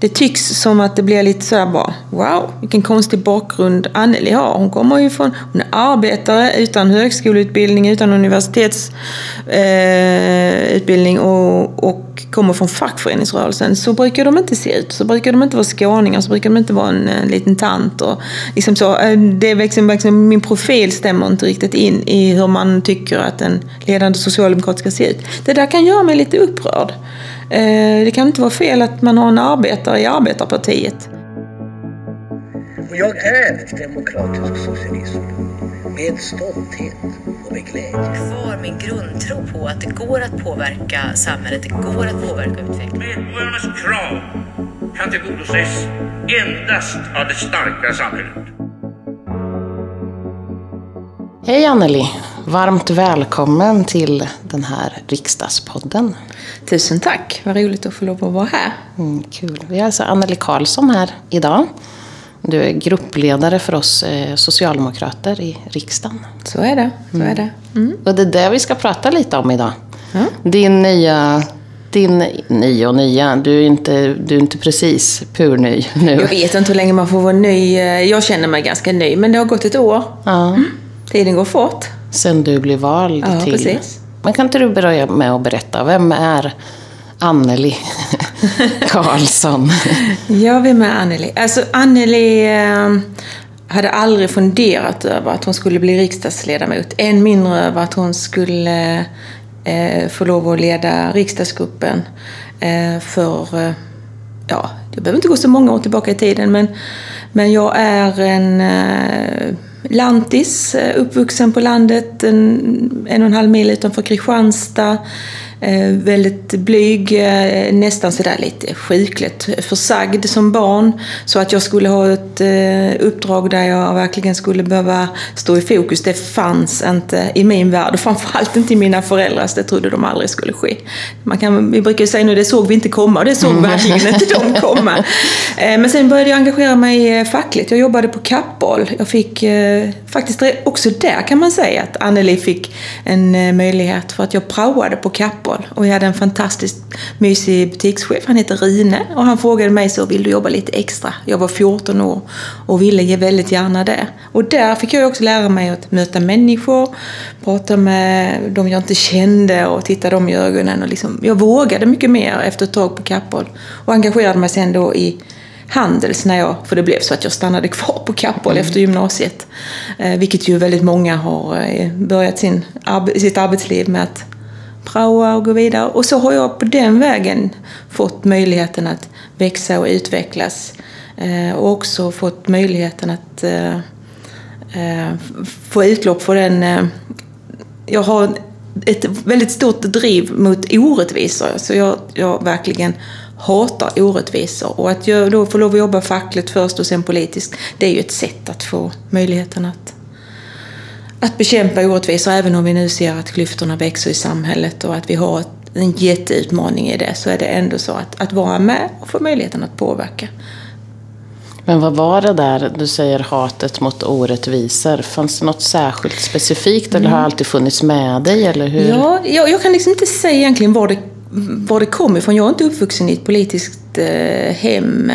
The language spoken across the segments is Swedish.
det tycks som att det blir lite sådär bara, wow, vilken konstig bakgrund Anneli har. Hon kommer ju från, hon är arbetare utan högskoleutbildning, utan universitetsutbildning eh, och, och kommer från fackföreningsrörelsen. Så brukar de inte se ut. Så brukar de inte vara skåningar, så brukar de inte vara en, en liten tant. Och liksom så, eh, det liksom, liksom, min profil stämmer inte riktigt in i hur man tycker att en ledande socialdemokrat ska se ut. Det där kan göra mig lite upprörd. Eh, det kan inte vara fel att man har en arbetare i arbetarpartiet. Jag är demokratisk socialism med stolthet och med glädje. Kvar min grundtro på att det går att påverka samhället, det går att påverka utvecklingen. Medborgarnas krav kan tillgodoses endast av det starka samhället. Hej Anneli! Varmt välkommen till den här riksdagspodden. Tusen tack! Vad roligt att få lov att vara här. Mm, kul. Vi har alltså Anneli Karlsson här idag. Du är gruppledare för oss eh, socialdemokrater i riksdagen. Så är det. Så är det. Mm. Och det är det vi ska prata lite om idag. Mm. Din nya din nya och nya, du är inte, du är inte precis purny nu. Jag vet inte hur länge man får vara ny. Jag känner mig ganska ny, men det har gått ett år. Ja. Mm. Tiden går fort. Sen du blev vald ja, till... Precis. Men kan inte du börja med att berätta, vem är Anneli Karlsson? ja, vem är Anneli? Alltså Anneli eh, hade aldrig funderat över att hon skulle bli riksdagsledamot. Än mindre över att hon skulle eh, få lov att leda riksdagsgruppen eh, för, eh, ja, jag behöver inte gå så många år tillbaka i tiden, men, men jag är en lantis, eh, uppvuxen på landet, en, en och en halv mil utanför Kristianstad. Eh, väldigt blyg, eh, nästan sådär lite sjukligt försagd som barn. Så att jag skulle ha ett eh, uppdrag där jag verkligen skulle behöva stå i fokus, det fanns inte i min värld. Och framförallt inte i mina föräldrars, det trodde de aldrig skulle ske. Man kan, vi brukar ju säga nu, det såg vi inte komma och det såg mm. verkligen inte de komma. Men sen började jag engagera mig fackligt. Jag jobbade på Kappahl. Jag fick faktiskt också där kan man säga att Anneli fick en möjlighet för att jag praoade på Kappahl fotboll. Och jag hade en fantastiskt mysig butikschef, han heter Rine. Och han frågade mig så, vill du jobba lite extra? Jag var 14 år och ville ge väldigt gärna det. Och där fick jag också lära mig att möta människor, prata med de jag inte kände och titta dem i ögonen. Och liksom, jag vågade mycket mer efter ett tag på Kappahl. Och engagerade mig sen då i Handels när jag, för det blev så att jag stannade kvar på Kappahl mm. efter gymnasiet. Eh, vilket ju väldigt många har eh, börjat sin, sitt arbetsliv med att praoa och gå vidare. Och så har jag på den vägen fått möjligheten att växa och utvecklas. Eh, och också fått möjligheten att eh, eh, få utlopp för den... Eh, jag har ett väldigt stort driv mot orättvisor. Så jag, jag verkligen hatar orättvisor. Och att jag då får lov att jobba fackligt först och sen politiskt, det är ju ett sätt att få möjligheten att att bekämpa orättvisor, även om vi nu ser att klyftorna växer i samhället och att vi har en jätteutmaning i det, så är det ändå så att, att vara med och få möjligheten att påverka. Men vad var det där, du säger hatet mot orättvisor, fanns det något särskilt specifikt eller har det alltid funnits med dig? Eller hur? Ja, jag, jag kan liksom inte säga egentligen var det, var det kom ifrån. Jag är inte uppvuxen i ett politiskt eh, hem.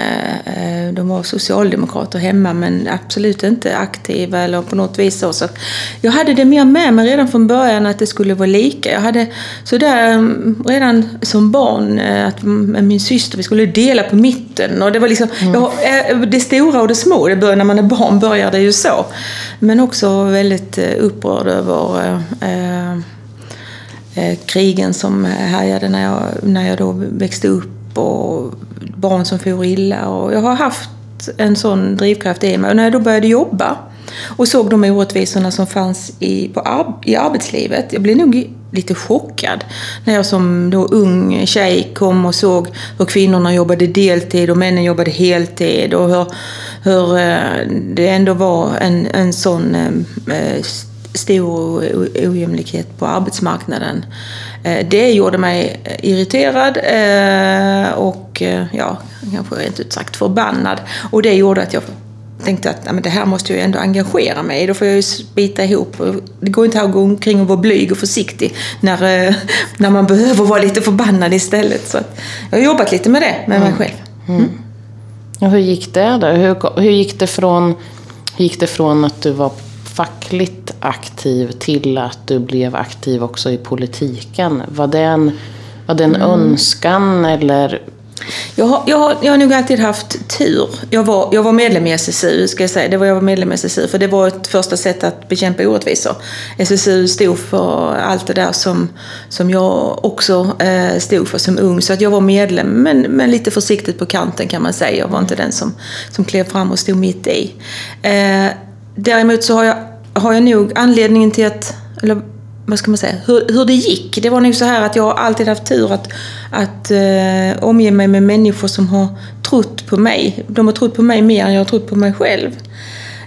Eh, de var socialdemokrater hemma men absolut inte aktiva eller på något vis så. så jag hade det mer med mig redan från början att det skulle vara lika. Jag hade sådär mm, redan som barn eh, att med min syster, vi skulle dela på mitten. Och det var liksom, mm. jag, det stora och det små, det börjar, när man är barn börjar det ju så. Men också väldigt upprörd över eh, Eh, krigen som härjade när jag, när jag då växte upp och barn som for illa. Och jag har haft en sån drivkraft i mig. Och när jag då började jobba och såg de orättvisorna som fanns i, på ar i arbetslivet. Jag blev nog lite chockad när jag som då ung tjej kom och såg hur kvinnorna jobbade deltid och männen jobbade heltid och hur, hur eh, det ändå var en, en sån eh, eh stor ojämlikhet på arbetsmarknaden. Eh, det gjorde mig irriterad eh, och eh, ja, kanske rent ut sagt förbannad. Och det gjorde att jag tänkte att men det här måste jag ändå engagera mig i. Då får jag ju bita ihop. Det går inte att gå omkring och vara blyg och försiktig när, när man behöver vara lite förbannad istället. Så jag har jobbat lite med det, med mig mm. själv. Mm. Och hur gick det då? Hur, hur, gick det från, hur gick det från att du var fackligt aktiv till att du blev aktiv också i politiken? Var det en, var det en mm. önskan eller jag har, jag, har, jag har nog alltid haft tur. Jag var, jag var medlem i SSU, ska jag säga. Det var jag var medlem i SSU, för det var ett första sätt att bekämpa orättvisor. SSU stod för allt det där som, som jag också eh, stod för som ung. Så att jag var medlem, men, men lite försiktigt på kanten kan man säga. Jag var inte den som, som klev fram och stod mitt i. Eh, däremot så har jag, har jag nog anledningen till att, eller vad ska man säga, hur, hur det gick. Det var nog så här att jag har alltid haft tur att, att eh, omge mig med människor som har trott på mig. De har trott på mig mer än jag har trott på mig själv.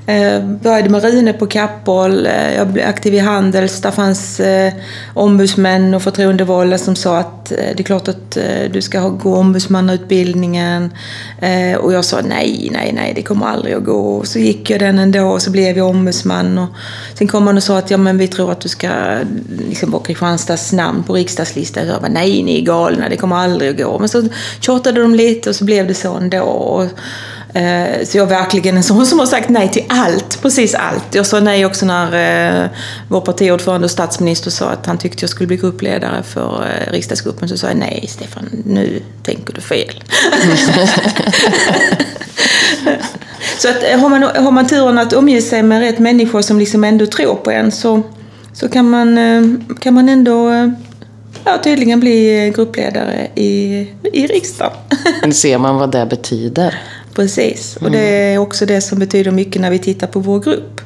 Eh, började med Rune på Kappahl, eh, jag blev aktiv i Handels. Där fanns eh, ombudsmän och förtroendevalda som sa att eh, det är klart att eh, du ska gå ombudsmannautbildningen. Eh, och jag sa nej, nej, nej, det kommer aldrig att gå. Och så gick jag den ändå och så blev jag ombudsman. Och sen kom man och sa att ja, men vi tror att du ska liksom vara Kristianstads namn på riksdagslistan. Jag bara, nej, ni är galna, det kommer aldrig att gå. Men så tjatade de lite och så blev det så ändå. Eh, så jag är verkligen en sån som har sagt nej till allt, precis allt. Jag sa nej också när eh, vår partiordförande och statsminister sa att han tyckte jag skulle bli gruppledare för eh, riksdagsgruppen. Så sa jag nej Stefan, nu tänker du fel. så att har man, har man turen att omge sig med rätt människor som liksom ändå tror på en så, så kan, man, kan man ändå ja, tydligen bli gruppledare i, i riksdagen. Men ser man vad det betyder? Precis, och det är också det som betyder mycket när vi tittar på vår grupp.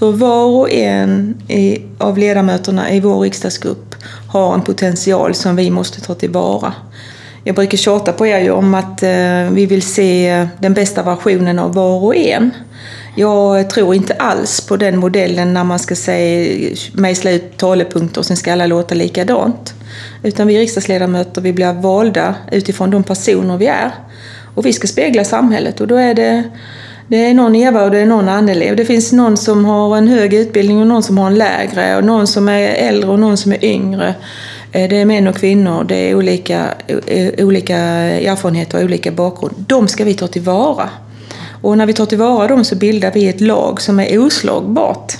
Hur var och en av ledamöterna i vår riksdagsgrupp har en potential som vi måste ta tillvara. Jag brukar tjata på er om att eh, vi vill se den bästa versionen av var och en. Jag tror inte alls på den modellen när man ska säga, mejsla ut talepunkter och sen ska alla låta likadant. Utan vi riksdagsledamöter vi blir valda utifrån de personer vi är. Och vi ska spegla samhället och då är det, det är någon Eva och det är någon Anneli. Och det finns någon som har en hög utbildning och någon som har en lägre. Och någon som är äldre och någon som är yngre. Eh, det är män och kvinnor, det är olika, olika erfarenheter och olika bakgrund. De ska vi ta tillvara. Och när vi tar tillvara dem så bildar vi ett lag som är oslagbart.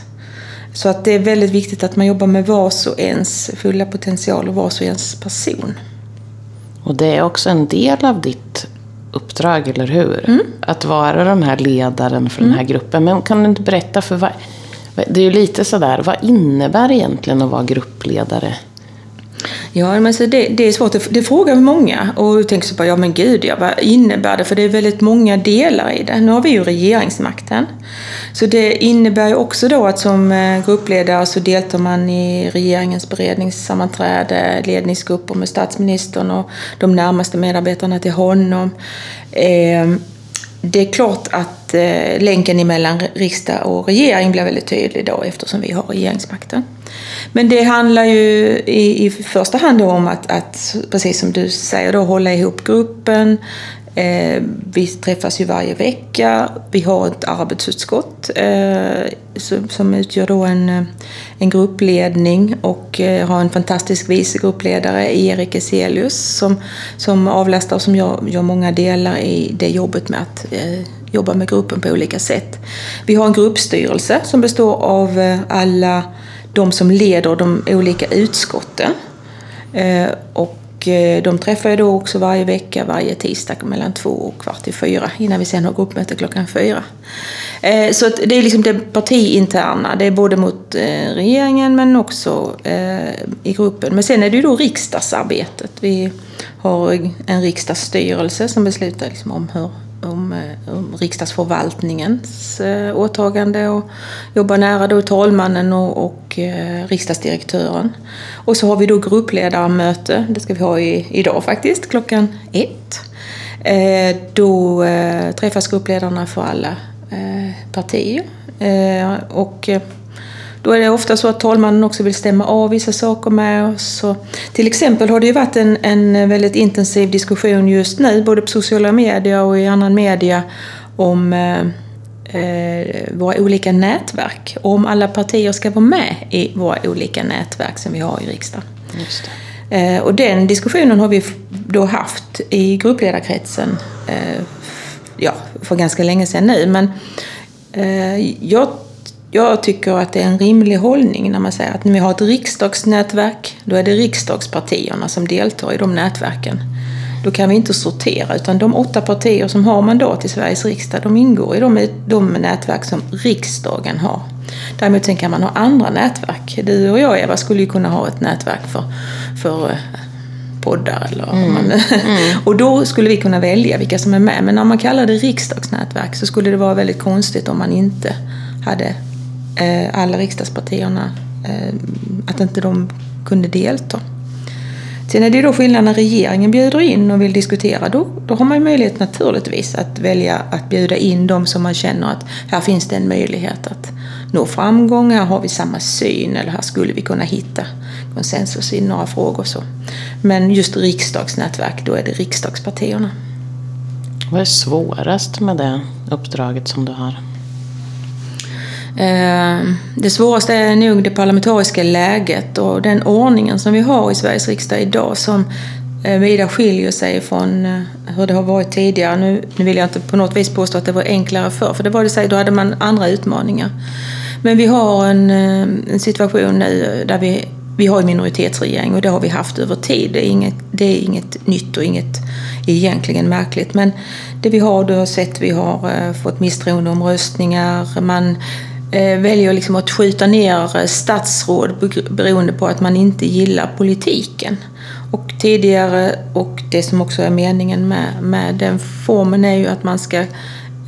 Så att det är väldigt viktigt att man jobbar med vars och ens fulla potential och vars och ens person. Och det är också en del av ditt uppdrag, eller hur? Mm. Att vara den här ledaren för mm. den här gruppen. Men kan du inte berätta för vad... Det är ju lite sådär, vad innebär egentligen att vara gruppledare? Ja, men så det, det är svårt. Det frågar många. Och du tänker så bara, ja men gud, ja, vad innebär det? För det är väldigt många delar i det. Nu har vi ju regeringsmakten. Så det innebär ju också då att som eh, gruppledare så deltar man i regeringens beredningssammanträde, ledningsgrupper med statsministern och de närmaste medarbetarna till honom. Eh, det är klart att eh, länken mellan riksdag och regering blir väldigt tydlig då eftersom vi har regeringsmakten. Men det handlar ju i, i första hand om att, att, precis som du säger, då, hålla ihop gruppen. Eh, vi träffas ju varje vecka. Vi har ett arbetsutskott eh, som, som utgör då en, eh, en gruppledning och eh, har en fantastisk vice gruppledare, Erik Eselius, som, som avlastar och som gör, gör många delar i det jobbet med att eh, jobba med gruppen på olika sätt. Vi har en gruppstyrelse som består av eh, alla de som leder de olika utskotten. Eh, och de träffar jag då också varje vecka, varje tisdag mellan två och kvart i fyra innan vi sen har gruppmöte klockan fyra. Eh, så det är liksom det partiinterna, det är både mot eh, regeringen men också i gruppen. Men sen är det ju då riksdagsarbetet. Vi har en riksdagsstyrelse som beslutar liksom om hur om, eh, om riksdagsförvaltningens eh, åtagande och jobbar nära då talmannen och, och eh, riksdagsdirektören. Och så har vi då gruppledarmöte, det ska vi ha i, idag faktiskt, klockan ett. Eh, då eh, träffas gruppledarna för alla eh, partier. Eh, och eh, då är det ofta så att talmannen också vill stämma av vissa saker med oss. Till exempel har det ju varit en, en väldigt intensiv diskussion just nu, både på sociala medier och i annan media, om eh, eh, våra olika nätverk. Och om alla partier ska vara med i våra olika nätverk som vi har i riksdagen. Eh, och den diskussionen har vi då haft i gruppledarkretsen eh, ja, för ganska länge sedan nu. Men eh, jag, jag tycker att det är en rimlig hållning när man säger att när vi har ett riksdagsnätverk, då är det riksdagspartierna som deltar i de nätverken. Då kan vi inte sortera, utan de åtta partier som har mandat i Sveriges riksdag, de ingår i de, de nätverk som riksdagen har. Däremot sen kan man ha andra nätverk. Du och jag, Eva, skulle ju kunna ha ett nätverk för, för eh, poddar. Eller mm. Man, mm. och då skulle vi kunna välja vilka som är med. Men när man kallar det riksdagsnätverk så skulle det vara väldigt konstigt om man inte hade Eh, alla riksdagspartierna, eh, att inte de kunde delta. Sen är det då skillnad när regeringen bjuder in och vill diskutera. Då, då har man möjlighet naturligtvis att välja att bjuda in de som man känner att här finns det en möjlighet att nå framgång, här har vi samma syn eller här skulle vi kunna hitta konsensus i några frågor. Så. Men just riksdagsnätverk, då är det riksdagspartierna. Vad är svårast med det uppdraget som du har? Eh, det svåraste är nog det parlamentariska läget och den ordningen som vi har i Sveriges riksdag idag som eh, vida skiljer sig från eh, hur det har varit tidigare. Nu, nu vill jag inte på något vis påstå att det var enklare förr, för det var det sig, då hade man andra utmaningar. Men vi har en, en situation nu där vi, vi har en minoritetsregering och det har vi haft över tid. Det är inget, det är inget nytt och inget egentligen märkligt. Men det vi har, du har sett, vi har fått misstroendeomröstningar, man Eh, väljer liksom att skjuta ner eh, statsråd beroende på att man inte gillar politiken. Och tidigare, och det som också är meningen med, med den formen är ju att man ska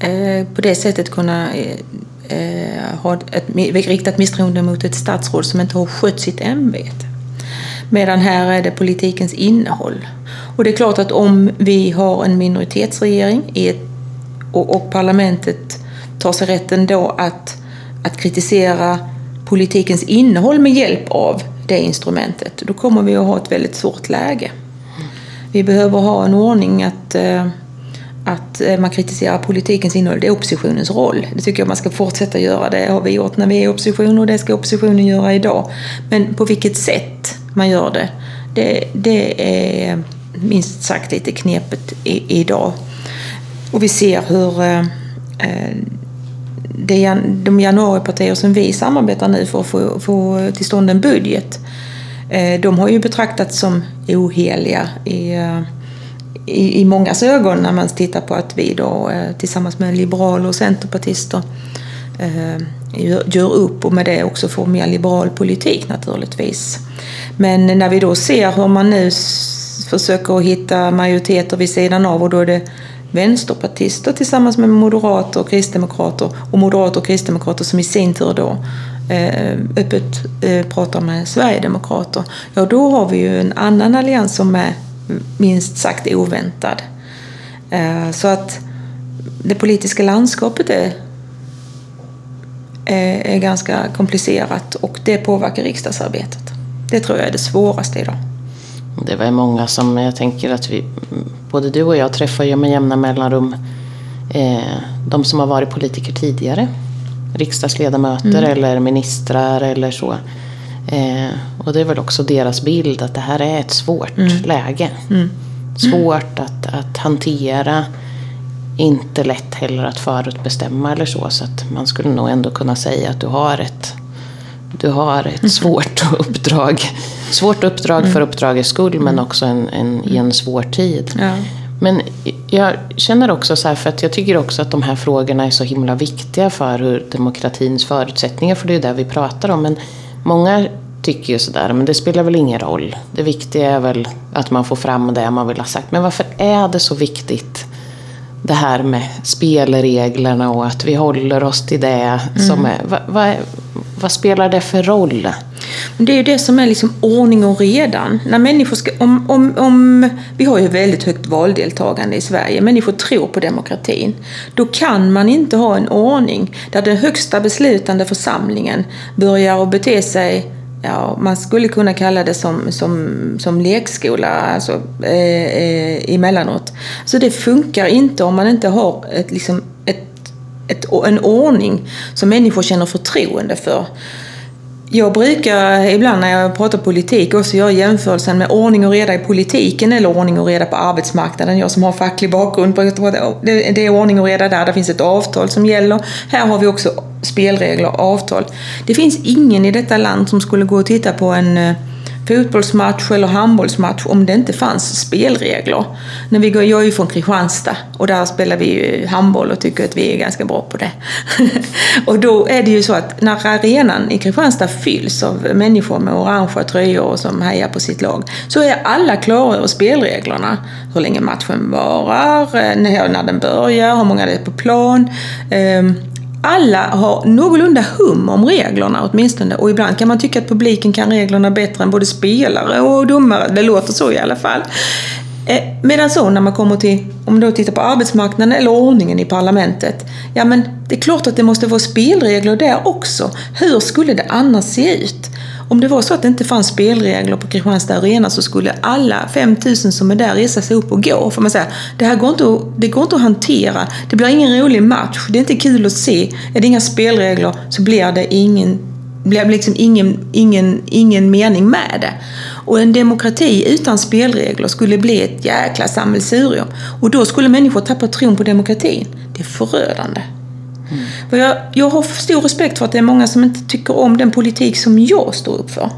eh, på det sättet kunna eh, eh ha ett, riktat misstroende mot ett statsråd som inte har skött sitt ämbete. Medan här är det politikens innehåll. Och det är klart att om vi har en minoritetsregering i ett, och, och parlamentet tar sig rätten då att att kritisera politikens innehåll med hjälp av det instrumentet, då kommer vi att ha ett väldigt svårt läge. Vi behöver ha en ordning att, eh, att eh, man kritiserar politikens innehåll. Det är oppositionens roll. Det tycker jag man ska fortsätta göra. Det har vi gjort när vi är i opposition och det ska oppositionen göra idag. Men på vilket sätt man gör det, det, det är minst sagt lite knepigt idag. Och vi ser hur eh, eh det, de januaripartier som vi samarbetar nu för att få, få till stånd en budget, eh, de har ju betraktats som oheliga i, eh, i, i mångas ögon när man tittar på att vi då eh, tillsammans med liberaler och centerpartister gör upp och med det också får mer liberal politik naturligtvis. Men när vi då ser hur man nu försöker hitta majoriteter vid sidan av och då är det vänsterpartister tillsammans med moderater och kristdemokrater och moderater och kristdemokrater som i sin tur då eh, öppet eh, pratar med sverigedemokrater. Ja, då har vi ju en annan allians som är minst sagt oväntad. Eh, så att det politiska landskapet är, är ganska komplicerat och det påverkar riksdagsarbetet. Det tror jag är det svåraste idag. Det var många som, jag tänker att vi, både du och jag träffar ju med jämna mellanrum eh, de som har varit politiker tidigare. Riksdagsledamöter mm. eller ministrar eller så. Eh, och det är väl också deras bild att det här är ett svårt mm. läge. Mm. Svårt att, att hantera. Inte lätt heller att förutbestämma eller så. Så att man skulle nog ändå kunna säga att du har ett du har ett mm. svårt uppdrag. Svårt uppdrag för mm. uppdragets skull men också en, en, i en svår tid. Ja. Men jag känner också så här, för att jag tycker också att de här frågorna är så himla viktiga för hur demokratins förutsättningar, för det är det vi pratar om. Men många tycker ju sådär, men det spelar väl ingen roll. Det viktiga är väl att man får fram det man vill ha sagt. Men varför är det så viktigt det här med spelreglerna och att vi håller oss till det mm. som är... Vad, vad, vad, spelar det för roll? Det är ju det som är liksom ordning och redan. När människor ska, om, om, om, vi har ju väldigt högt valdeltagande i Sverige. Människor tror på demokratin. Då kan man inte ha en ordning där den högsta beslutande församlingen börjar att bete sig ja, man skulle kunna kalla det som, som, som lekskola alltså, eh, eh, emellanåt. Så det funkar inte om man inte har ett, liksom, ett, ett, en ordning som människor känner förtroende för. Jag brukar ibland när jag pratar politik också göra jämförelsen med ordning och reda i politiken eller ordning och reda på arbetsmarknaden. Jag som har facklig bakgrund, det är ordning och reda där, det finns ett avtal som gäller. Här har vi också spelregler och avtal. Det finns ingen i detta land som skulle gå och titta på en eh, fotbollsmatch eller handbollsmatch om det inte fanns spelregler. När vi går, jag är ju från Kristianstad och där spelar vi ju handboll och tycker att vi är ganska bra på det. och då är det ju så att när arenan i Kristianstad fylls av människor med orangea tröjor som hejar på sitt lag så är alla klara över spelreglerna. Hur länge matchen varar, när den börjar, hur många det är på plan. Ehm, alla har någorlunda hum om reglerna åtminstone. Och ibland kan man tycka att publiken kan reglerna bättre än både spelare och domare. Det låter så i alla fall. Eh, medan så när man kommer till, om man då tittar på arbetsmarknaden eller ordningen i parlamentet. Ja men det är klart att det måste vara spelregler där också. Hur skulle det annars se ut? Om det var så att det inte fanns spelregler på Kristianstad Arena så skulle alla 5000 som är där resa sig upp och gå. För man säger, det här går inte, att, det går inte att hantera. Det blir ingen rolig match. Det är inte kul att se. Är det inga spelregler så blir det ingen, blir liksom ingen, ingen, ingen mening med det. Och en demokrati utan spelregler skulle bli ett jäkla sammelsurium. Och då skulle människor tappa tron på demokratin. Det är förödande. Mm. Jag, jag har stor respekt för att det är många som inte tycker om den politik som jag står upp för.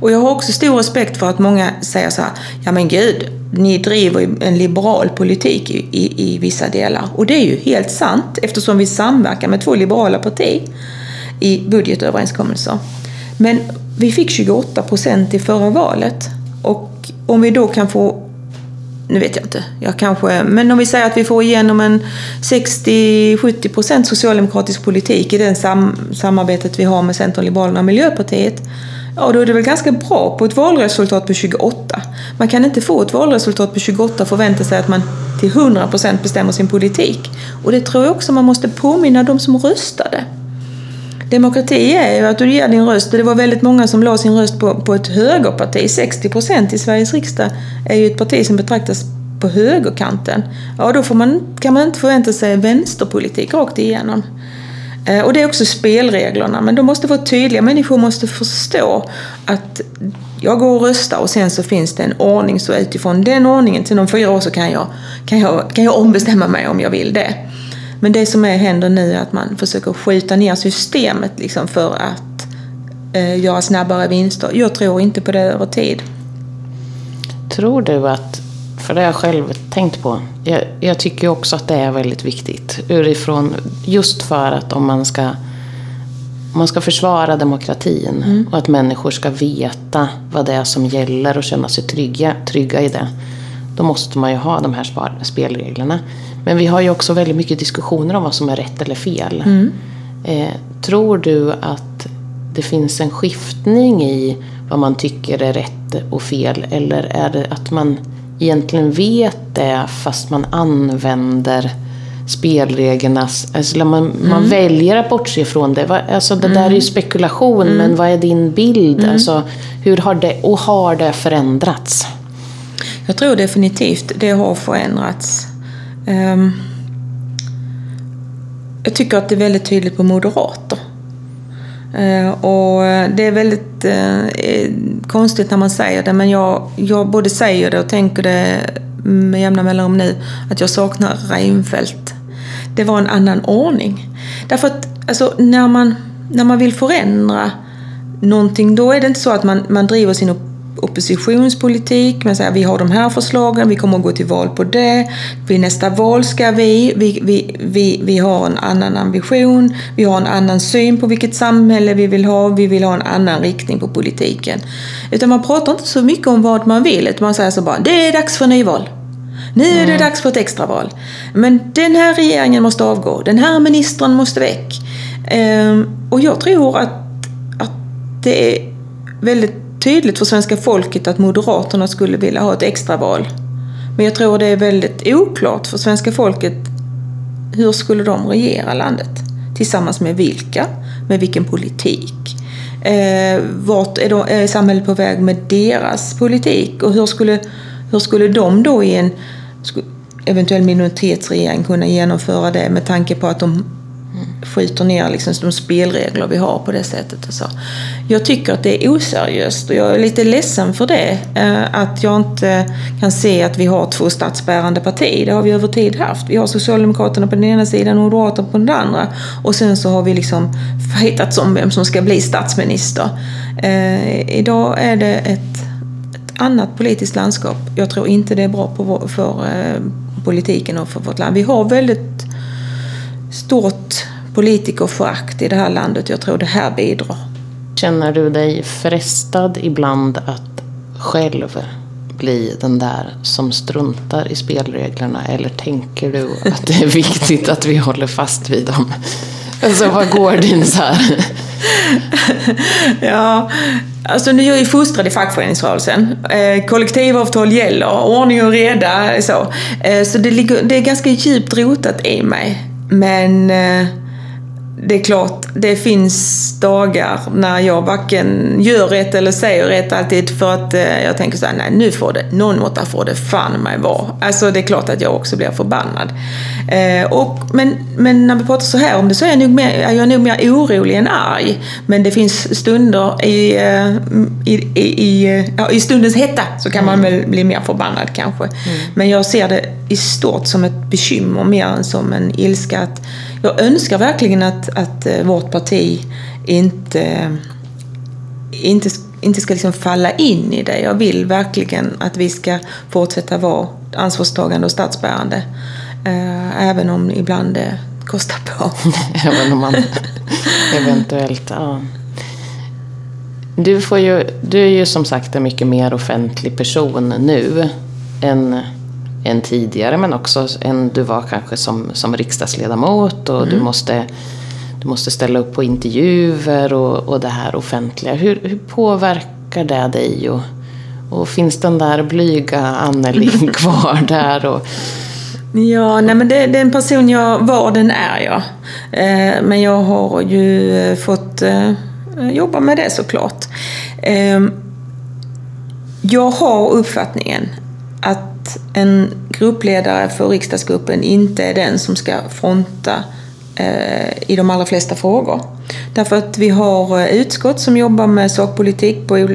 Och jag har också stor respekt för att många säger så här, ja men gud, ni driver en liberal politik i, i, i vissa delar. Och det är ju helt sant eftersom vi samverkar med två liberala partier i budgetöverenskommelser. Men vi fick 28 procent i förra valet. Och om vi då kan få nu vet jag inte, jag kanske, men om vi säger att vi får igenom en 60-70 procent socialdemokratisk politik i det sam, samarbetet vi har med Centern, Liberalerna och Miljöpartiet. Ja, då är det väl ganska bra på ett valresultat på 28. Man kan inte få ett valresultat på 28 och förvänta sig att man till 100 procent bestämmer sin politik. Och det tror jag också man måste påminna de som röstade. Demokrati är ju att du ger din röst. Det var väldigt många som la sin röst på, på ett högerparti. 60 procent i Sveriges riksdag är ju ett parti som betraktas på högerkanten. Ja, då får man, kan man inte förvänta sig vänsterpolitik rakt igenom. Eh, och det är också spelreglerna, men de måste vara tydliga. Människor måste förstå att jag går och röstar och sen så finns det en ordning, så utifrån den ordningen till om fyra år så kan jag, kan jag, kan jag ombestämma mig om jag vill det. Men det som är, händer nu är att man försöker skjuta ner systemet liksom för att eh, göra snabbare vinster. Jag tror inte på det över tid. Tror du att, för det har jag själv tänkt på, jag, jag tycker också att det är väldigt viktigt. Urifrån, just för att om man ska man ska försvara demokratin mm. och att människor ska veta vad det är som gäller och känna sig trygga, trygga i det. Då måste man ju ha de här spelreglerna. Men vi har ju också väldigt mycket diskussioner om vad som är rätt eller fel. Mm. Eh, tror du att det finns en skiftning i vad man tycker är rätt och fel? Eller är det att man egentligen vet det fast man använder spelreglernas... Alltså man, mm. man väljer att bortse ifrån det. Alltså det mm. där är ju mm. spekulation, mm. men vad är din bild? Mm. Alltså, hur har det, och har det förändrats? Jag tror definitivt det har förändrats. Um, jag tycker att det är väldigt tydligt på moderater. Ehm, och det är väldigt eh, eh, konstigt när man säger det, men jag, jag både säger det och tänker det med jämna mellanrum nu, att jag saknar Reinfeldt. Det var en annan ordning. Därför att alltså, när, man, när man vill förändra någonting, då är det inte så att man, man driver sin oppositionspolitik. Man säger vi har de här förslagen, vi kommer att gå till val på det. Vid nästa val ska vi, vi, vi, vi, vi har en annan ambition, vi har en annan syn på vilket samhälle vi vill ha, vi vill ha en annan riktning på politiken. Utan man pratar inte så mycket om vad man vill, utan man säger så bara det är dags för nyval. Nu är det mm. dags för ett extraval. Men den här regeringen måste avgå, den här ministern måste väck. Ehm, och jag tror att, att det är väldigt tydligt för svenska folket att Moderaterna skulle vilja ha ett extraval. Men jag tror det är väldigt oklart för svenska folket hur skulle de regera landet? Tillsammans med vilka? Med vilken politik? Eh, vart är, de, är samhället på väg med deras politik? Och hur skulle, hur skulle de då i en eventuell minoritetsregering kunna genomföra det med tanke på att de skjuter ner liksom de spelregler vi har på det sättet. Och så. Jag tycker att det är oseriöst och jag är lite ledsen för det. Eh, att jag inte kan se att vi har två statsbärande partier. Det har vi över tid haft. Vi har Socialdemokraterna på den ena sidan och Moderaterna på den andra. Och sen så har vi liksom fightats om vem som ska bli statsminister. Eh, idag är det ett, ett annat politiskt landskap. Jag tror inte det är bra på för eh, politiken och för vårt land. Vi har väldigt stort politikerförakt i det här landet. Jag tror det här bidrar. Känner du dig frestad ibland att själv bli den där som struntar i spelreglerna? Eller tänker du att det är viktigt att vi håller fast vid dem? Alltså vad går din så här? ja, alltså nu är jag ju fostrad i fackföreningsrörelsen. Eh, kollektivavtal gäller, ordning och reda. Så, eh, så det, ligger, det är ganska djupt rotat i mig. Men eh, det är klart, det finns dagar när jag varken gör rätt eller säger rätt alltid för att eh, jag tänker så här, nej nu får det, någon måtta får det fan mig vara. Alltså det är klart att jag också blir förbannad. Eh, och, men, men när vi pratar så här om det så är jag nog mer, är jag nog mer orolig än arg. Men det finns stunder i, eh, i, i, i, ja, i stundens hetta så kan man väl bli mer förbannad kanske. Mm. Men jag ser det i stort som ett bekymmer mer än som en ilska. Att jag önskar verkligen att, att eh, vårt parti inte, inte, inte ska liksom falla in i det. Jag vill verkligen att vi ska fortsätta vara ansvarstagande och statsbärande. Eh, även om ibland det kostar på. även om man eventuellt... Ja. Du, får ju, du är ju som sagt en mycket mer offentlig person nu än än tidigare men också än du var kanske som, som riksdagsledamot och mm. du, måste, du måste ställa upp på intervjuer och, och det här offentliga. Hur, hur påverkar det dig? Och, och finns den där blyga Anneli kvar där? Och... Ja, nej men det, den person jag var, den är jag. Eh, men jag har ju eh, fått eh, jobba med det såklart. Eh, jag har uppfattningen att en gruppledare för riksdagsgruppen inte är den som ska fronta eh, i de allra flesta frågor. Därför att vi har eh, utskott som jobbar med sakpolitik på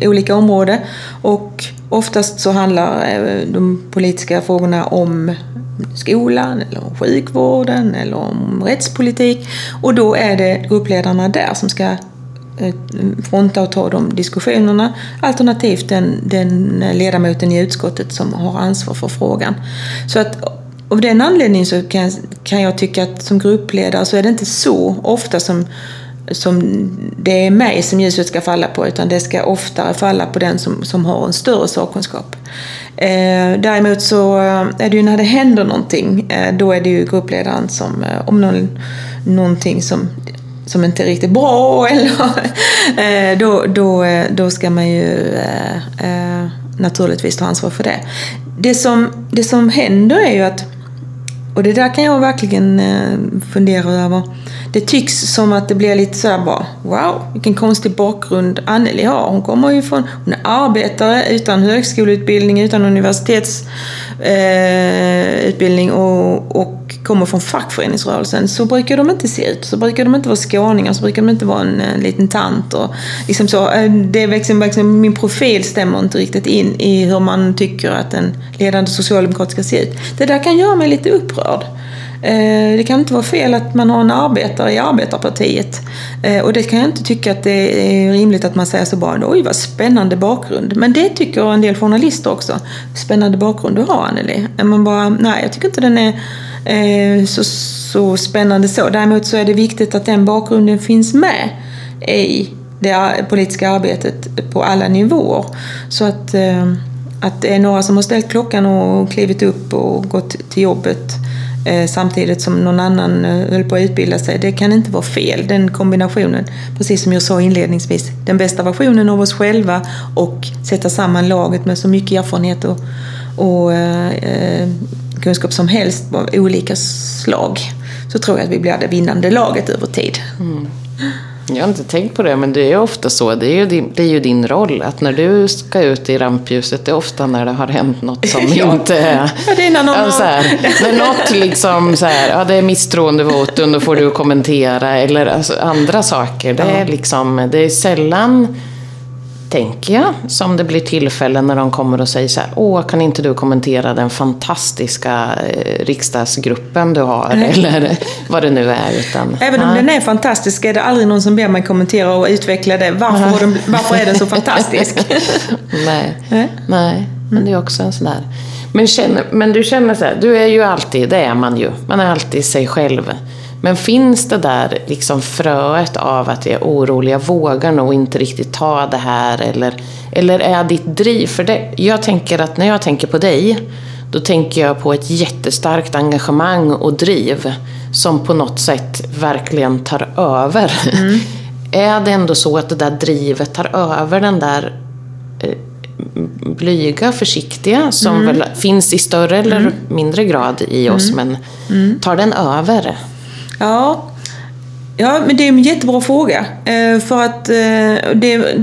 olika områden och oftast så handlar eh, de politiska frågorna om skolan, eller om sjukvården eller om rättspolitik. Och då är det gruppledarna där som ska Eh, fronta och ta de diskussionerna. Alternativt den, den ledamoten i utskottet som har ansvar för frågan. Så att av den anledningen så kan, kan jag tycka att som gruppledare så är det inte så ofta som, som det är mig som ljuset ska falla på utan det ska oftare falla på den som, som har en större sakkunskap. Eh, däremot så eh, är det ju när det händer någonting, eh, då är det ju gruppledaren som, eh, om någon, någonting som som inte är riktigt bra eller eh, då, då, eh, då ska man ju eh, eh, naturligtvis ta ansvar för det. Det som, det som händer är ju att, och det där kan jag verkligen fundera över, det tycks som att det blir lite såhär bara, wow, vilken konstig bakgrund Anneli har. Hon kommer ju från, hon är arbetare utan högskoleutbildning, utan universitetsutbildning eh, och, och kommer från fackföreningsrörelsen så brukar de inte se ut. Så brukar de inte vara skåningar, så brukar de inte vara en, en liten tant. Och liksom så, eh, det är liksom, liksom, min profil stämmer inte riktigt in i hur man tycker att en ledande socialdemokrat ska se ut. Det där kan göra mig lite upprörd. Eh, det kan inte vara fel att man har en arbetare i arbetarpartiet. Och det kan jag inte tycka att det är rimligt att man säger så bara oj vad spännande bakgrund. Men det tycker en del journalister också. Spännande bakgrund du har Anneli. Man bara, nej jag tycker inte den är Eh, så, så spännande så. Däremot så är det viktigt att den bakgrunden finns med i det politiska arbetet på alla nivåer. Så att, eh, att det är några som har ställt klockan och klivit upp och gått till jobbet eh, samtidigt som någon annan höll på att utbilda sig. Det kan inte vara fel, den kombinationen. Precis som jag sa inledningsvis, den bästa versionen av oss själva och sätta samman laget med så mycket erfarenhet och, och eh, kunskap som helst av olika slag så tror jag att vi blir det vinnande laget över tid. Mm. Jag har inte tänkt på det, men det är ju ofta så. Det är ju din, det är ju din roll. Att när du ska ut i rampljuset, det är ofta när det har hänt något som Ja. inte är... Ja, det är när någon Ja, så här, när något liksom så här, ja det är misstroendevotum, då får du kommentera. Eller alltså, andra saker. Det är liksom, det är sällan, tänker jag, som det blir tillfällen när de kommer och säger så här, åh, kan inte du kommentera den fantastiska eh, riksdagsgruppen du har? Eller vad det nu är. Utan, Även om nej. den är fantastisk är det aldrig någon som ber mig kommentera och utveckla det. Varför, den, varför är den så fantastisk? Nej. Nej. Nej, men det är också en sån där... Men, känner, men du känner så här, du är ju alltid, det är man ju, man är alltid sig själv. Men finns det där liksom fröet av att jag är orolig, jag vågar nog inte riktigt ta det här eller, eller är ditt driv, för det, jag tänker att när jag tänker på dig, då tänker jag på ett jättestarkt engagemang och driv som på något sätt verkligen tar över. Är det ändå så att det där drivet tar över den där blyga, försiktiga som väl finns i större eller mindre grad i oss. Men tar den över? Ja, ja men det är en jättebra fråga. Eh, för att eh, det,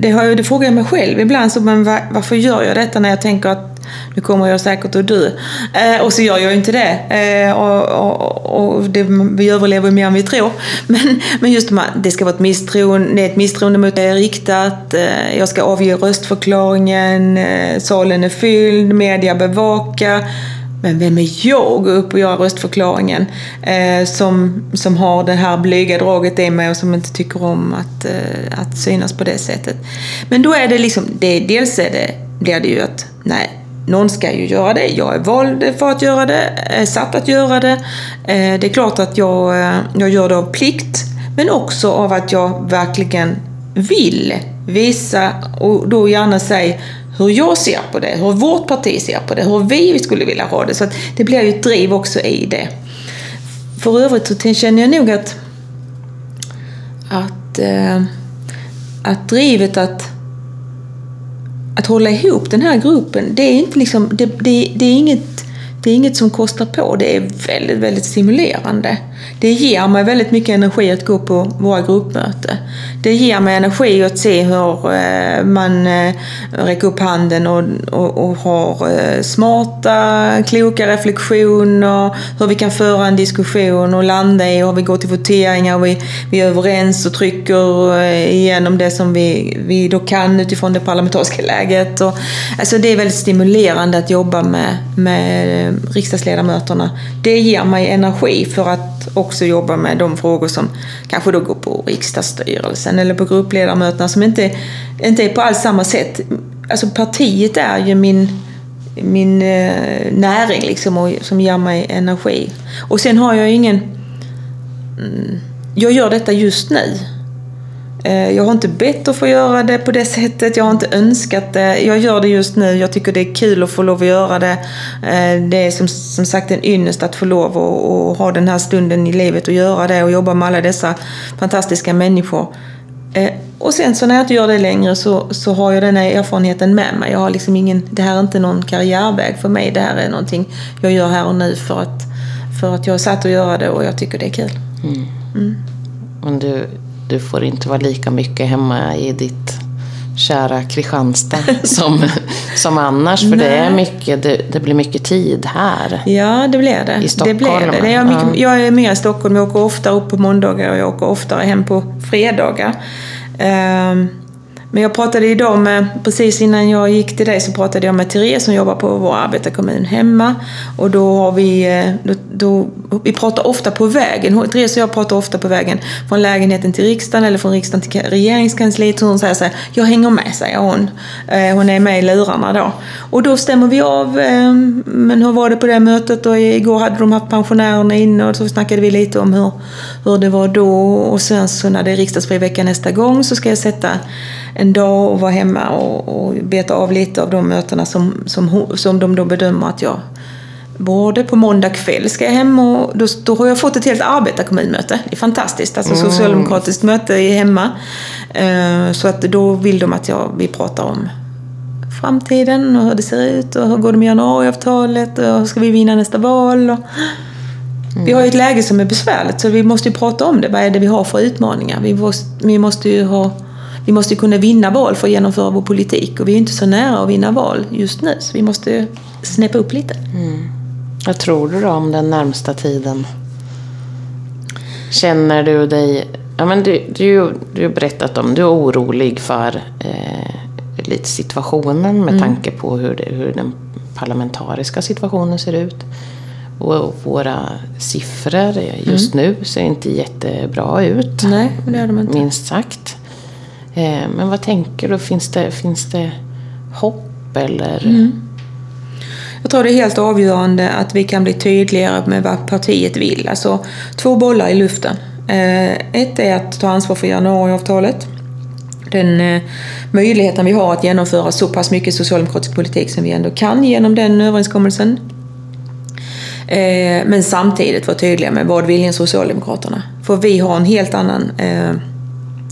det, har, jag- det frågar jag mig själv ibland. Så, men varför gör jag detta när jag tänker att nu kommer jag säkert att dö? Eh, och så gör jag ju inte det. Och och, och det, vi överlever ju mer än vi tror. Men, men just de här, det ska vara ett misstroende, det är ett misstroende mot det riktat. Jag ska avge röstförklaringen. Salen är fylld, media bevakar. Men vem är jag att gå upp och göra röstförklaringen eh, som, som har det här blyga draget i mig och som inte tycker om att, eh, att synas på det sättet. Men då är det liksom, det, dels är det, blir det ju att nej, någon ska ju göra det. Jag är vald för att göra det, är satt att göra det. Eh, det är klart att jag, eh, jag gör det av plikt, men också av att jag verkligen vill visa och då gärna säga hur jag ser på det, hur vårt parti ser på det, hur vi skulle vilja ha det. Så att det blir ju ett driv också i det. För övrigt så känner jag nog att, att, eh, att drivet att, att hålla ihop den här gruppen, det är, inte liksom, det, det, det, är inget, det är inget som kostar på. Det är väldigt, väldigt stimulerande. Det ger mig väldigt mycket energi att gå på våra gruppmöten. Det ger mig energi att se hur eh, man eh, räcker upp handen och, och, och har eh, smarta, kloka reflektioner, hur vi kan föra en diskussion och landa i hur vi går till voteringar och vi, vi är överens och trycker igenom det som vi, vi då kan utifrån det parlamentariska läget. Och, alltså det är väldigt stimulerande att jobba med, med riksdagsledamöterna. Det ger mig energi för att också jobba med de frågor som kanske då går på riksdagsstyrelsen eller på gruppledamöterna som inte, inte är på alls samma sätt. Alltså partiet är ju min, min eh, näring liksom och, som ger mig energi. Och sen har jag ingen... Mm, jag gör detta just nu. Eh, Jag har inte bett att få göra det på det sättet, jag har inte önskat det. Jag gör det just nu, jag tycker det är kul att få lov att göra det. Eh, Det är som, som sagt en ynnest att få lov att, att ha den här stunden i livet och göra det och jobba med alla dessa fantastiska människor. Eh, Och sen så när jag inte gör det längre så, så har jag den här erfarenheten med mig. Jag har liksom ingen, det här är inte någon karriärväg för mig, det här är någonting jag gör här och nu för att, för att jag är satt att göra det och jag tycker det är kul. Men du, du får inte vara lika mycket hemma i ditt kära Kristianstad som, som annars. För det, är mycket, det, det blir mycket tid här. Ja, det blir det. I Stockholm, Det blir det. det är jag, mycket, ja. jag är mer i Stockholm. Jag åker oftare upp på måndagar och jag åker oftare hem på fredagar. Ehm, men jag pratade idag med, precis innan jag gick till dig så pratade jag med Therese som jobbar på vår arbetarkommun hemma. Och då har vi, eh, då, då, vi pratar ofta på vägen. Therese och jag pratar ofta på vägen från lägenheten till riksdagen eller från riksdagen till regeringskansliet. Så hon säger så här, jag hänger med, säger hon. Eh, hon är med i lurarna då. Och då stämmer vi av, ehm, men hur var det på det mötet? Och igår hade de haft pensionärerna inne och så snackade vi lite om hur, hur det var då. Och sen så när det är riksdagsfri vecka nästa gång så ska jag sätta en dag och vara hemma och, och beta av lite av de mötena som, som, som de då bedömer att jag Både på måndag kväll ska jag hem och då, då har jag fått ett helt arbetarkommunmöte. Det är fantastiskt. Alltså socialdemokratiskt möte är hemma. Eh, Så att då vill de att jag, vi pratar om framtiden och hur det ser ut och hur går det med januariavtalet och hur ska vi vinna nästa val. Och, Vi har ju ett läge som är besvärligt så vi måste ju prata om det. Vad är det vi har för utmaningar? Vi måste, vi måste ju ha vi måste kunna vinna val för att genomföra vår politik och vi är inte så nära att vinna val just nu så vi måste snäppa upp lite. Vad tror du då om den närmsta tiden? Känner du dig... Ja, men du, du, du har berättat om du är orolig för eh, lite situationen med tanke på hur, det, hur den parlamentariska situationen ser ut. Och våra siffror just nu ser inte jättebra ut. Nej, det gör de inte. Minst sagt. Eh, men vad tänker du? Finns det, finns det hopp eller? Mm. Jag tror det är helt avgörande att vi kan bli tydligare med vad partiet vill. Alltså två bollar i luften. Eh, ett är att ta ansvar för januariavtalet. Den eh, möjligheten vi har att genomföra så pass mycket socialdemokratisk politik som vi ändå kan genom den överenskommelsen. Men samtidigt vara tydliga med vad vill Socialdemokraterna? För vi har en helt annan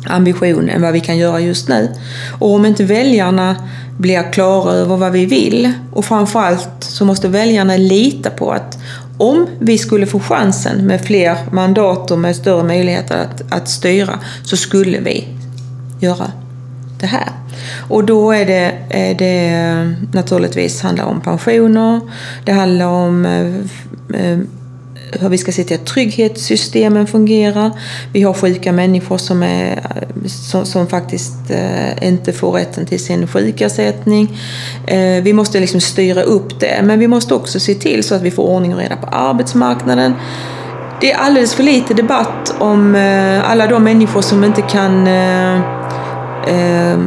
ambition än vad vi kan göra just nu. Och om inte väljarna blir klara över vad vi vill och framförallt så måste väljarna lita på att om vi skulle få chansen med fler mandat och med större möjligheter att, att styra så skulle vi göra det här. Och då är det, är det naturligtvis handlar om pensioner, det handlar om eh, eh hur vi ska se till att trygghetssystemen fungerar. Vi har sjuka människor som, är, som, som faktiskt eh, inte får rätten till sin sjukersättning. Eh, vi måste liksom styra upp det, men vi måste också se till så att vi får ordning och reda på arbetsmarknaden. Det är alldeles för lite debatt om eh, alla de människor som inte kan eh, eh,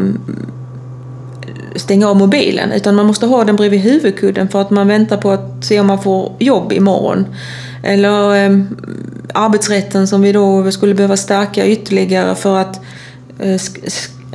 stänga av mobilen utan man måste ha den bredvid huvudkudden för att man väntar på att se om man får jobb imorgon. Eller eh, arbetsrätten som vi då skulle behöva stärka ytterligare för att eh,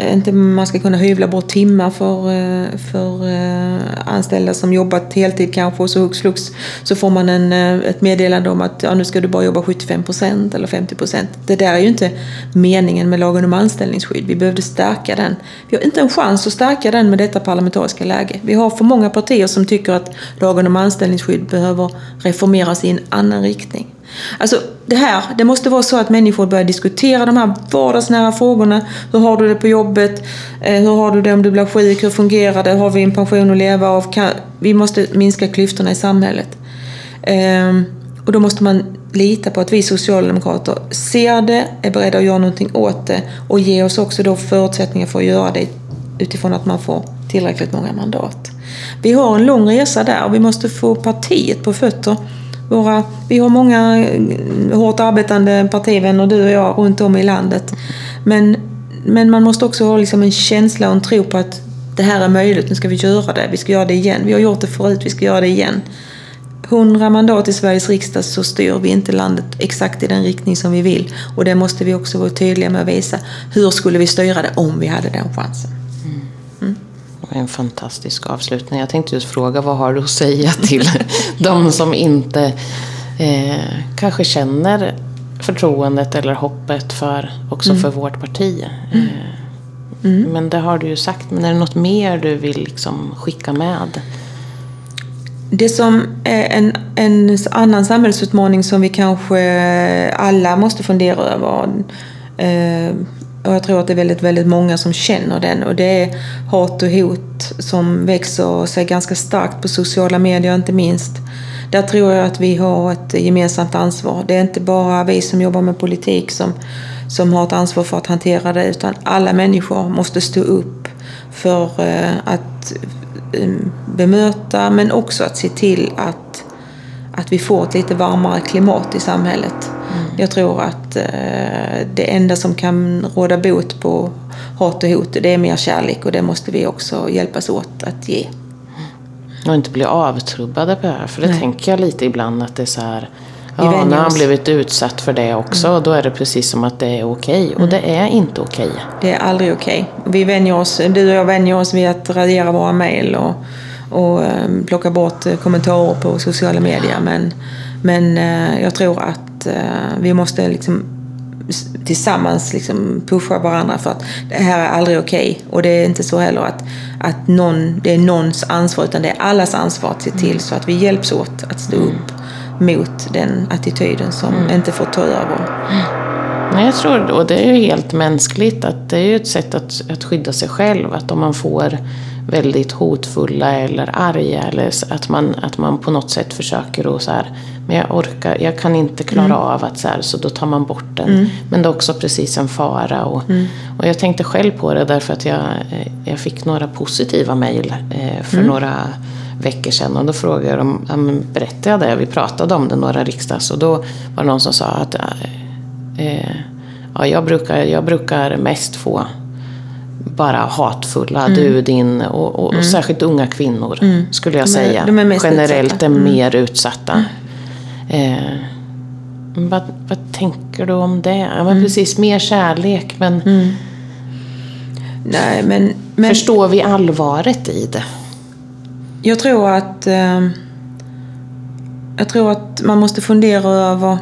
Eh, inte man ska kunna hyvla bort timmar för, eh, för eh, anställda som jobbat heltid kanske och så hux flux så får man en, ett meddelande om att ja, nu ska du bara jobba 75 procent eller 50 procent. Det där är ju inte meningen med lagen om anställningsskydd. Vi behövde stärka den. Vi har inte en chans att stärka den med detta parlamentariska läge. Vi har för många partier som tycker att lagen om anställningsskydd behöver reformeras i en annan riktning. Alltså det här, det måste vara så att människor börjar diskutera de här vardagsnära frågorna. Hur har du det på jobbet? Eh, hur har du det om du blir sjuk? Hur fungerar det? Har vi en pension att leva av? Kan, vi måste minska klyftorna i samhället. Ehm, och då måste man lita på att vi socialdemokrater ser det, är beredda att göra någonting åt det och ge oss också då förutsättningar för att göra det utifrån att man får tillräckligt många mandat. Vi har en lång resa där och vi måste få partiet på fötter. Våra, vi har många eh, hårt arbetande partivänner, du och jag, runt om i landet. Men, men man måste också ha liksom en känsla och en tro på att det här är möjligt, nu ska vi göra det, vi ska göra det igen. Vi har gjort det förut, vi ska göra det igen. 100 mandat i Sveriges riksdag så styr vi inte landet exakt i den riktning som vi vill. Och det måste vi också vara tydliga med att visa. Hur skulle vi styra det om vi hade den chansen? Var en fantastisk avslutning. Jag tänkte just fråga, vad har du att säga till de som inte eh, kanske känner förtroendet eller hoppet för, också för vårt parti? Eh, Men det har du ju sagt. Men är det något mer du vill liksom skicka med? Det som är en, en annan samhällsutmaning som vi kanske alla måste fundera över. Och jag tror att det är väldigt, väldigt många som känner den. Och det är hat och hot som växer sig ganska starkt på sociala medier inte minst. Där tror jag att vi har ett gemensamt ansvar. Det är inte bara vi som jobbar med politik som, som har ett ansvar för att hantera det utan alla människor måste stå upp för eh, att eh, bemöta men också att se till att, att vi får ett lite varmare klimat i samhället. Jag tror att eh, det enda som kan råda bot på hat och hot det är mer kärlek och det måste vi också hjälpas åt att ge. Och inte bli avtrubbade på det här. För det Nej. tänker jag lite ibland att det är så här. Ja, nu har han blivit utsatt för det också. Och då är det precis som att det är okej. Och det är inte okej. Det är aldrig okej. Vi vänjer oss, du och jag vänjer oss vid att radera våra mejl och, och eh, plocka bort kommentarer på sociala medier. Men, men eh, jag tror att eh, vi måste liksom tillsammans liksom pusha varandra för att det här är aldrig okej. Och det är inte så heller att, att någon, det är någons ansvar utan det är allas ansvar att se till så att vi hjälps åt att stå upp mot den attityden som inte får ta över. Nej, jag tror, och det är ju helt mänskligt, att det är ju ett sätt att, att skydda sig själv. Att om man får väldigt hotfulla eller arga, eller att man, att man på något sätt försöker att så här, men jag orkar, jag kan inte klara av att så här, så då tar man bort den. Men det är också precis en fara. Och, och jag tänkte själv på det därför att jag, eh, jag fick några positiva mejl eh, för några veckor sedan och då frågade dem, ja, berättade jag det? Vi pratade om det, några riksdags och då var det någon som sa att eh, ja, jag, brukar, jag brukar mest få bara hatfulla, du, din och, och, och särskilt unga kvinnor skulle jag De är- säga. de är mest Generellt utsatta. är mer utsatta. Eh, vad, vad tänker du om det? Ja, men precis, mer kärlek men Nej, men, men förstår vi allvaret i det? jag tror att eh, jag tror att man måste fundera över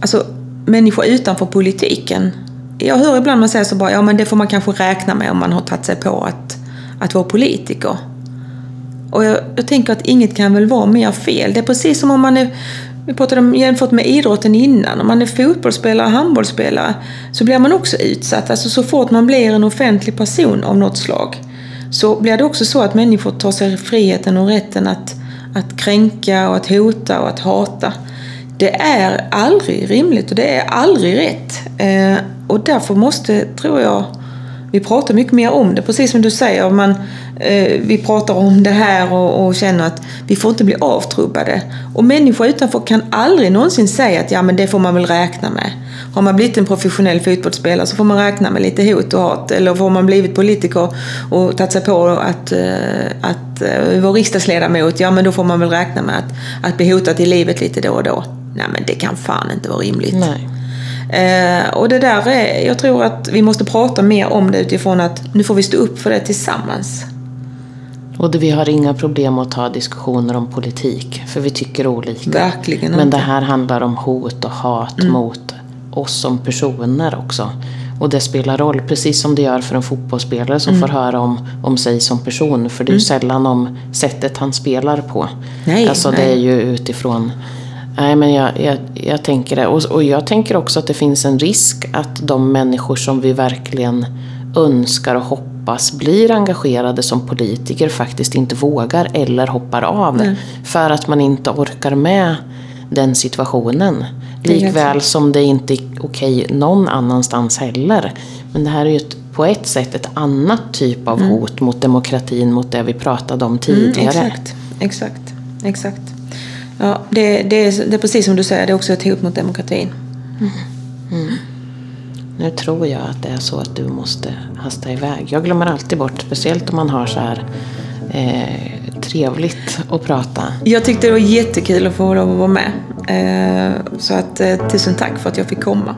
alltså, människor utanför politiken. Jag hör ibland man säger så bara, ja men det får man kanske räkna med om man har tagit sig på att, att vara politiker. Och jag, jag tänker att inget kan väl vara mer fel. Det är precis som om man är, vi pratade om jämfört med idrotten innan, om man är fotbollsspelare, handbollsspelare, så blir man också utsatt. Alltså så fort man blir en offentlig person av något slag, så blir det också så att människor tar sig friheten och rätten att, att kränka och att hota och att hata. Det är aldrig rimligt och det är aldrig rätt. Eh, och därför måste, tror jag, vi pratar mycket mer om det. Precis som du säger, man, eh, vi pratar om det här och, och känner att vi får inte bli avtrubbade. Och människor utanför kan aldrig någonsin säga att ja, men det får man väl räkna med. Har man blivit en professionell fotbollsspelare så får man räkna med lite hot och hat. Eller har man blivit politiker och tagit sig på att, eh, att eh, vara riksdagsledamot, ja men då får man väl räkna med att, att bli hotad i livet lite då och då. Nej men det kan fan inte vara rimligt. Nej. Eh, och det där är, jag tror att vi måste prata mer om det utifrån att nu får vi stå upp för det tillsammans. Och det, vi har inga problem att ta diskussioner om politik, för vi tycker olika. Verkligen Men inte. det här handlar om hot och hat mot oss som personer också. Och det spelar roll, precis som det gör för en fotbollsspelare som får höra om, om sig som person. För det är ju sällan om sättet han spelar på. Nej, alltså det nej. är ju utifrån... Nej men jag, jag, jag tänker det. Och, och jag tänker också att det finns en risk att de människor som vi verkligen önskar och hoppas blir engagerade som politiker faktiskt inte vågar eller hoppar av. För att man inte orkar med den situationen. Likväl som det inte är okej någon annanstans heller. Men det här är ju ett, på ett sätt ett annat typ av hot mot demokratin, mot det vi pratade om tidigare. Mm, exakt, exakt, exakt. Ja, det, det, är, det är precis som du säger, det är också ett hot mot demokratin. Nu tror jag att det är så att du måste hasta iväg. Jag glömmer alltid bort, speciellt om man har så här eh, trevligt att prata. Jag tyckte det var jättekul att få lov att vara med. Eh, så att, eh, tusen tack för att jag fick komma.